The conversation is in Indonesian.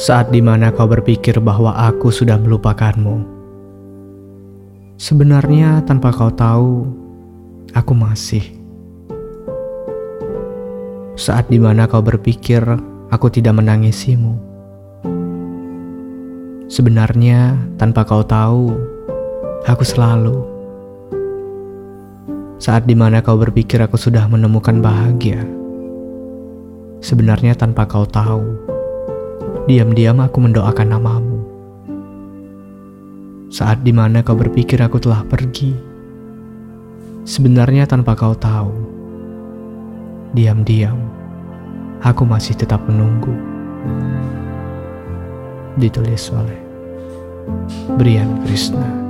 saat di mana kau berpikir bahwa aku sudah melupakanmu. Sebenarnya tanpa kau tahu, aku masih. Saat di mana kau berpikir aku tidak menangisimu. Sebenarnya tanpa kau tahu, aku selalu. Saat di mana kau berpikir aku sudah menemukan bahagia. Sebenarnya tanpa kau tahu, Diam-diam aku mendoakan namamu. Saat di mana kau berpikir aku telah pergi, sebenarnya tanpa kau tahu, diam-diam aku masih tetap menunggu. Ditulis oleh Brian Krishna.